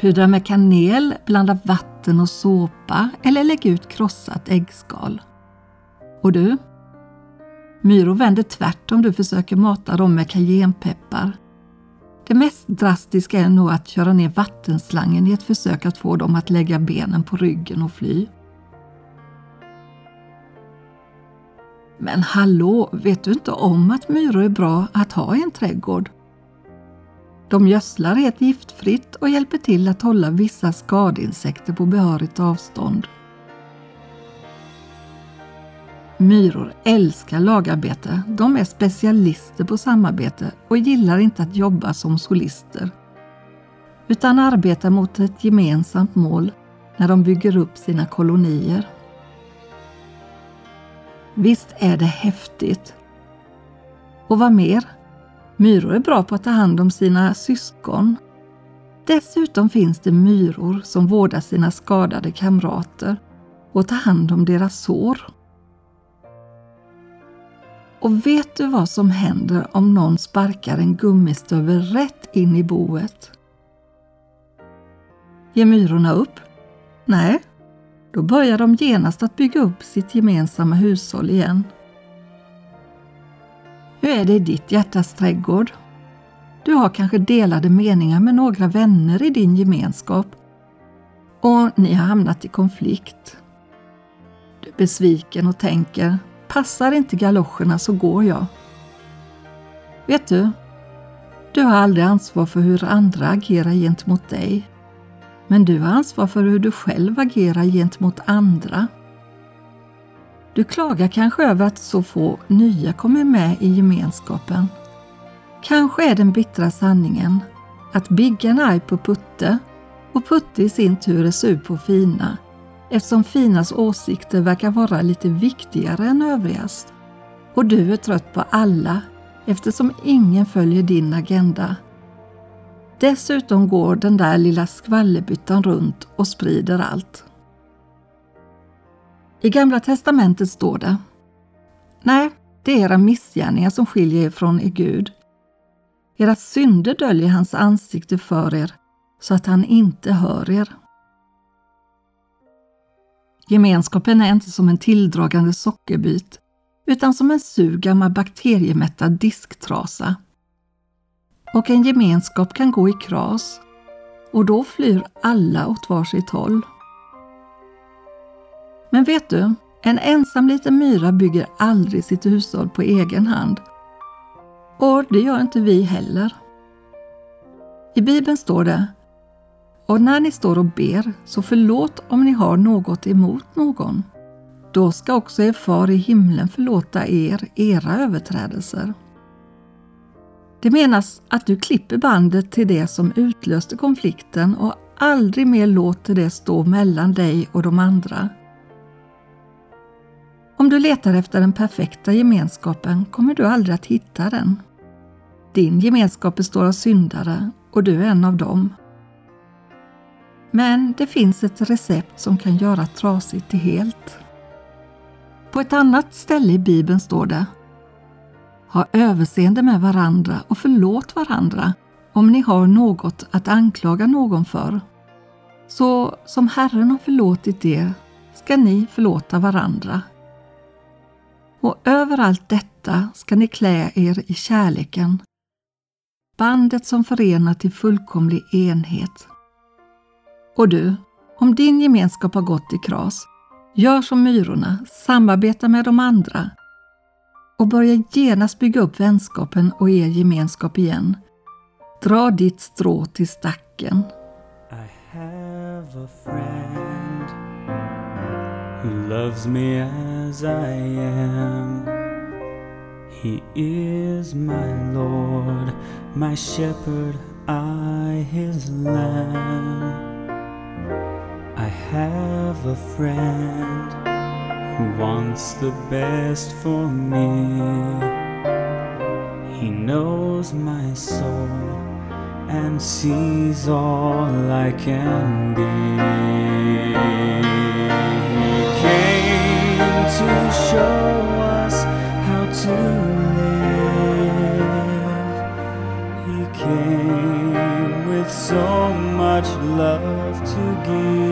Pudra med kanel, blanda vatten och såpa eller lägg ut krossat äggskal. Och du? Myror vänder tvärt om du försöker mata dem med cayennepeppar. Det mest drastiska är nog att köra ner vattenslangen i ett försök att få dem att lägga benen på ryggen och fly. Men hallå, vet du inte om att myror är bra att ha i en trädgård? De gödslar helt giftfritt och hjälper till att hålla vissa skadeinsekter på behörigt avstånd. Myror älskar lagarbete. De är specialister på samarbete och gillar inte att jobba som solister. Utan arbetar mot ett gemensamt mål när de bygger upp sina kolonier. Visst är det häftigt? Och vad mer? Myror är bra på att ta hand om sina syskon. Dessutom finns det myror som vårdar sina skadade kamrater och tar hand om deras sår. Och vet du vad som händer om någon sparkar en gummistövel rätt in i boet? Ger myrorna upp? Nej, då börjar de genast att bygga upp sitt gemensamma hushåll igen. Nu är det i ditt hjärtas trädgård? Du har kanske delade meningar med några vänner i din gemenskap och ni har hamnat i konflikt. Du är besviken och tänker, passar inte galoscherna så går jag. Vet du, du har aldrig ansvar för hur andra agerar gentemot dig. Men du har ansvar för hur du själv agerar gentemot andra. Du klagar kanske över att så få nya kommer med i gemenskapen. Kanske är den bittra sanningen att Biggan är arg på Putte och Putte i sin tur är sur på Fina eftersom Finas åsikter verkar vara lite viktigare än övrigas. Och du är trött på alla eftersom ingen följer din agenda. Dessutom går den där lilla skvallerbyttan runt och sprider allt. I Gamla testamentet står det Nej, det är era missgärningar som skiljer er från er Gud. Era synder döljer hans ansikte för er så att han inte hör er. Gemenskapen är inte som en tilldragande sockerbit utan som en sur gammal bakteriemättad disktrasa. Och en gemenskap kan gå i kras och då flyr alla åt varsitt håll. Men vet du, en ensam liten myra bygger aldrig sitt hushåll på egen hand. Och det gör inte vi heller. I Bibeln står det och när ni står och ber, så förlåt om ni har något emot någon. Då ska också er far i himlen förlåta er era överträdelser. Det menas att du klipper bandet till det som utlöste konflikten och aldrig mer låter det stå mellan dig och de andra. Om du letar efter den perfekta gemenskapen kommer du aldrig att hitta den. Din gemenskap består av syndare och du är en av dem. Men det finns ett recept som kan göra trasigt till helt. På ett annat ställe i Bibeln står det Ha överseende med varandra och förlåt varandra om ni har något att anklaga någon för. Så som Herren har förlåtit er ska ni förlåta varandra. Och över allt detta ska ni klä er i kärleken, bandet som förenar till fullkomlig enhet. Och du, om din gemenskap har gått i kras, gör som myrorna, samarbeta med de andra och börja genast bygga upp vänskapen och er gemenskap igen. Dra ditt strå till stacken. Who loves me as I am He is my Lord, my shepherd, I his lamb I have a friend who wants the best for me. He knows my soul and sees all I can be to show us how to live. He came with so much love to give.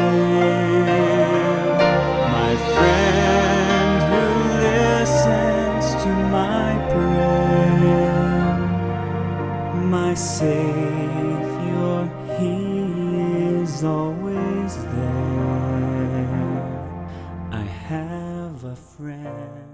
My friend who listens to my prayer, my Savior, He is always there. Friend.